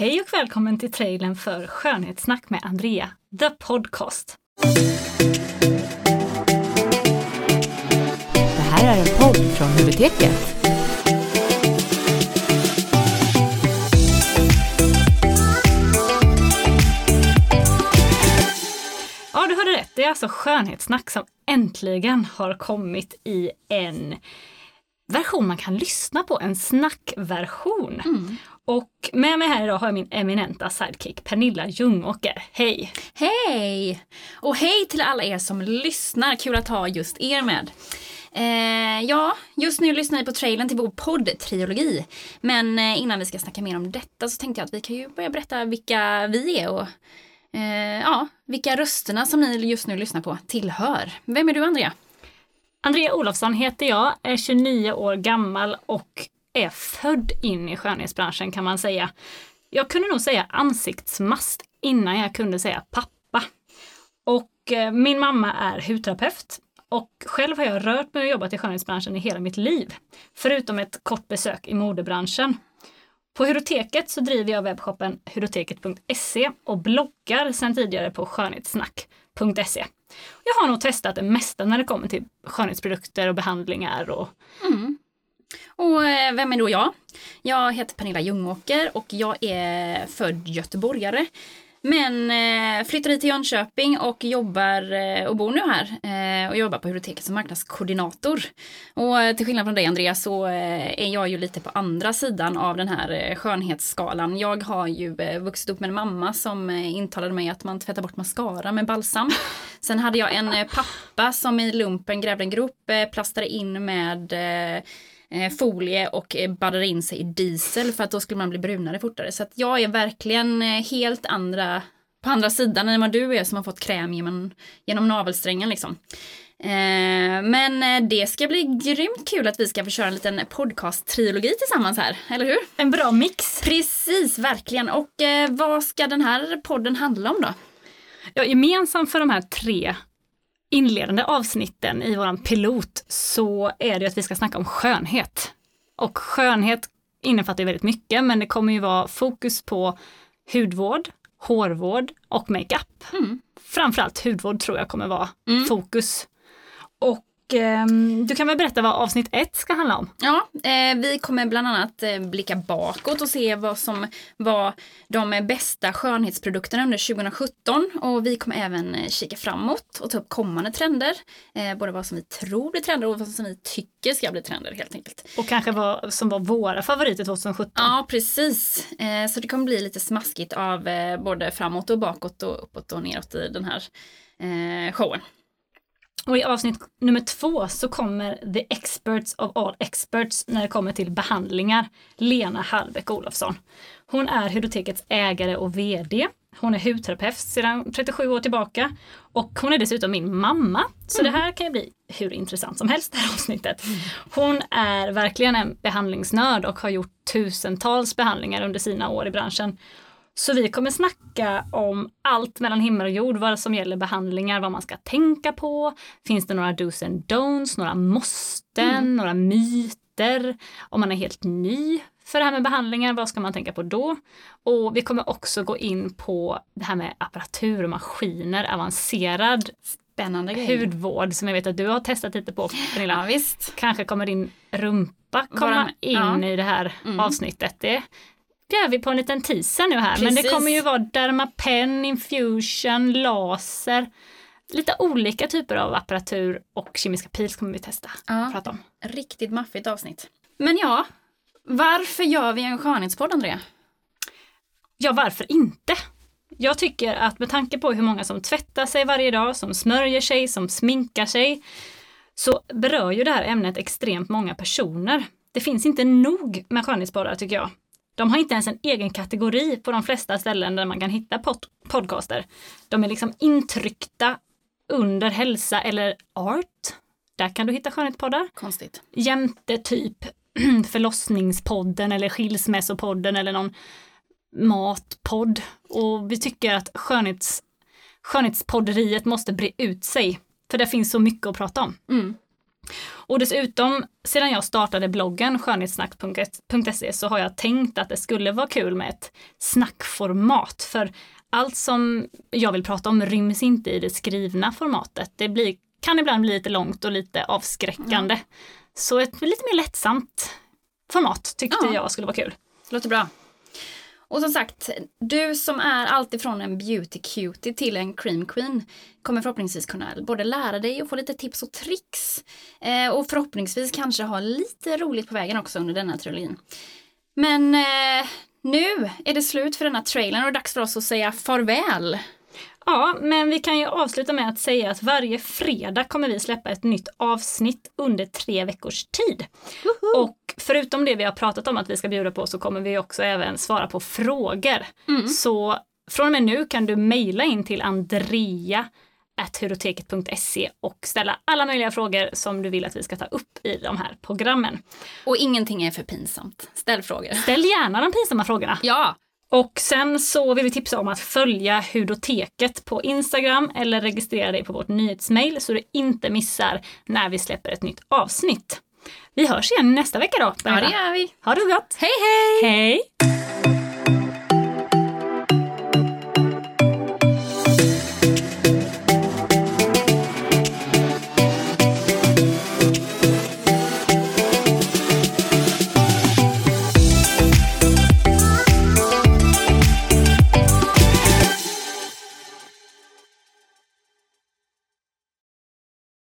Hej och välkommen till trailern för Skönhetssnack med Andrea, The Podcast. Det här är en podd från biblioteket. Ja, du hörde rätt. Det är alltså Skönhetssnack som äntligen har kommit i en version man kan lyssna på, en snackversion. Och med mig här idag har jag min eminenta sidekick Pernilla Ljungåker. Hej! Hej! Och hej till alla er som lyssnar. Kul att ha just er med. Eh, ja, just nu lyssnar ni på trailern till vår podd-trilogi. Men eh, innan vi ska snacka mer om detta så tänkte jag att vi kan ju börja berätta vilka vi är och eh, ja, vilka rösterna som ni just nu lyssnar på tillhör. Vem är du, Andrea? Andrea Olofsson heter jag, är 29 år gammal och är född in i skönhetsbranschen kan man säga. Jag kunde nog säga ansiktsmast innan jag kunde säga pappa. Och eh, min mamma är hudterapeut och själv har jag rört mig och jobbat i skönhetsbranschen i hela mitt liv. Förutom ett kort besök i modebranschen. På Hyroteket så driver jag webbshoppen Hyroteket.se och bloggar sedan tidigare på skönhetssnack.se. Jag har nog testat det mesta när det kommer till skönhetsprodukter och behandlingar och mm. Och eh, vem är då jag? Jag heter Pernilla Ljungåker och jag är född göteborgare. Men eh, flyttade till Jönköping och jobbar eh, och bor nu här eh, och jobbar på Hudoteket som marknadskoordinator. Och eh, till skillnad från dig Andreas så eh, är jag ju lite på andra sidan av den här eh, skönhetsskalan. Jag har ju vuxit upp med en mamma som intalade mig att man tvättar bort mascara med balsam. Sen hade jag en pappa som i lumpen grävde en grop, plastade in med folie och eh, baddade in sig i diesel för att då skulle man bli brunare fortare. Så att jag är verkligen eh, helt andra, på andra sidan än vad du är som har fått kräm genom, genom navelsträngen liksom. Eh, men eh, det ska bli grymt kul att vi ska få köra en liten podcast-trilogi tillsammans här, eller hur? en bra mix. Precis, verkligen. Och eh, vad ska den här podden handla om då? Ja, gemensamt för de här tre inledande avsnitten i våran pilot så är det att vi ska snacka om skönhet. Och skönhet innefattar ju väldigt mycket, men det kommer ju vara fokus på hudvård, hårvård och makeup. Mm. Framförallt hudvård tror jag kommer vara fokus. Och ehm, du kan väl berätta vad avsnitt ett ska handla om? Ja, eh, vi kommer bland annat eh, blicka bakåt och se vad som var de bästa skönhetsprodukterna under 2017 och vi kommer även eh, kika framåt och ta upp kommande trender. Eh, både vad som vi tror blir trender och vad som vi tycker ska bli trender helt enkelt. Och kanske vad som var våra favoriter 2017. Ja, precis. Eh, så det kommer bli lite smaskigt av eh, både framåt och bakåt och uppåt och neråt i den här eh, showen. Och i avsnitt nummer två så kommer the experts of all experts när det kommer till behandlingar, Lena Hallbäck Olofsson. Hon är Hudotekets ägare och VD. Hon är hudterapeut sedan 37 år tillbaka och hon är dessutom min mamma. Så det här kan ju bli hur intressant som helst det här avsnittet. Hon är verkligen en behandlingsnörd och har gjort tusentals behandlingar under sina år i branschen. Så vi kommer snacka om allt mellan himmel och jord, vad som gäller behandlingar, vad man ska tänka på. Finns det några dos and don'ts, några måsten, några myter? Om man är helt ny för det här med behandlingar, vad ska man tänka på då? Och vi kommer också gå in på det här med apparatur och maskiner, avancerad Spännande hudvård som jag vet att du har testat lite på Pernilla. Ja, visst. Kanske kommer din rumpa komma Vara- in ja. i det här Mm. avsnittet. Det gör vi på en liten teaser nu här. Men det Precis. kommer ju vara Dermapen, infusion, laser. Lite olika typer av apparatur och kemiska pils kommer vi testa. Ja. Prata om. Riktigt maffigt avsnitt. Men ja, varför gör vi en skönhetspodd, Andrea? Ja, varför inte? Jag tycker att med tanke på hur många som tvättar sig varje dag, som smörjer sig, som sminkar sig, så berör ju det här ämnet extremt många personer. Det finns inte nog med skönhetspoddar tycker jag. De har inte ens en egen kategori på de flesta ställen där man kan hitta pod- podcaster. De är liksom intryckta under hälsa eller art. Där kan du hitta skönhetspoddar Konstigt. jämte typ förlossningspodden eller skilsmässopodden eller någon matpodd. Och vi tycker att skönhets, skönhetspodderiet måste bre ut sig. För det finns så mycket att prata om. Mm. Och dessutom, sedan jag startade bloggen skönhetssnack.se så har jag tänkt att det skulle vara kul med ett snackformat. För allt som jag vill prata om ryms inte i det skrivna formatet. Det blir, kan ibland bli lite långt och lite avskräckande. Så ett lite mer lättsamt format tyckte Ja. jag skulle vara kul. Låter bra. Och som sagt, du som är alltifrån en beauty cutie till en cream queen kommer förhoppningsvis kunna både lära dig och få lite tips och tricks. Eh, och förhoppningsvis kanske ha lite roligt på vägen också under denna trilogin. Men eh, nu är det slut för denna trailern och dags för oss att säga farväl. Ja, men vi kan ju avsluta med att säga att varje fredag kommer vi släppa ett nytt avsnitt under tre veckors tid. Och förutom det vi har pratat om att vi ska bjuda på så kommer vi också även svara på frågor. Så från och med nu kan du mejla in till Andrea huroteket.se och ställa alla möjliga frågor som du vill att vi ska ta upp i de här programmen. Och ingenting är för pinsamt. Ställ frågor. Ställ gärna de pinsamma frågorna. Ja, Och sen så vill vi tipsa om att följa Hudoteket på Instagram eller registrera dig på vårt nyhetsmail så du inte missar när vi släpper ett nytt avsnitt. Vi hörs igen nästa vecka då. ja Pernilla. det gör vi. Ha det gott! Hej hej! Hej!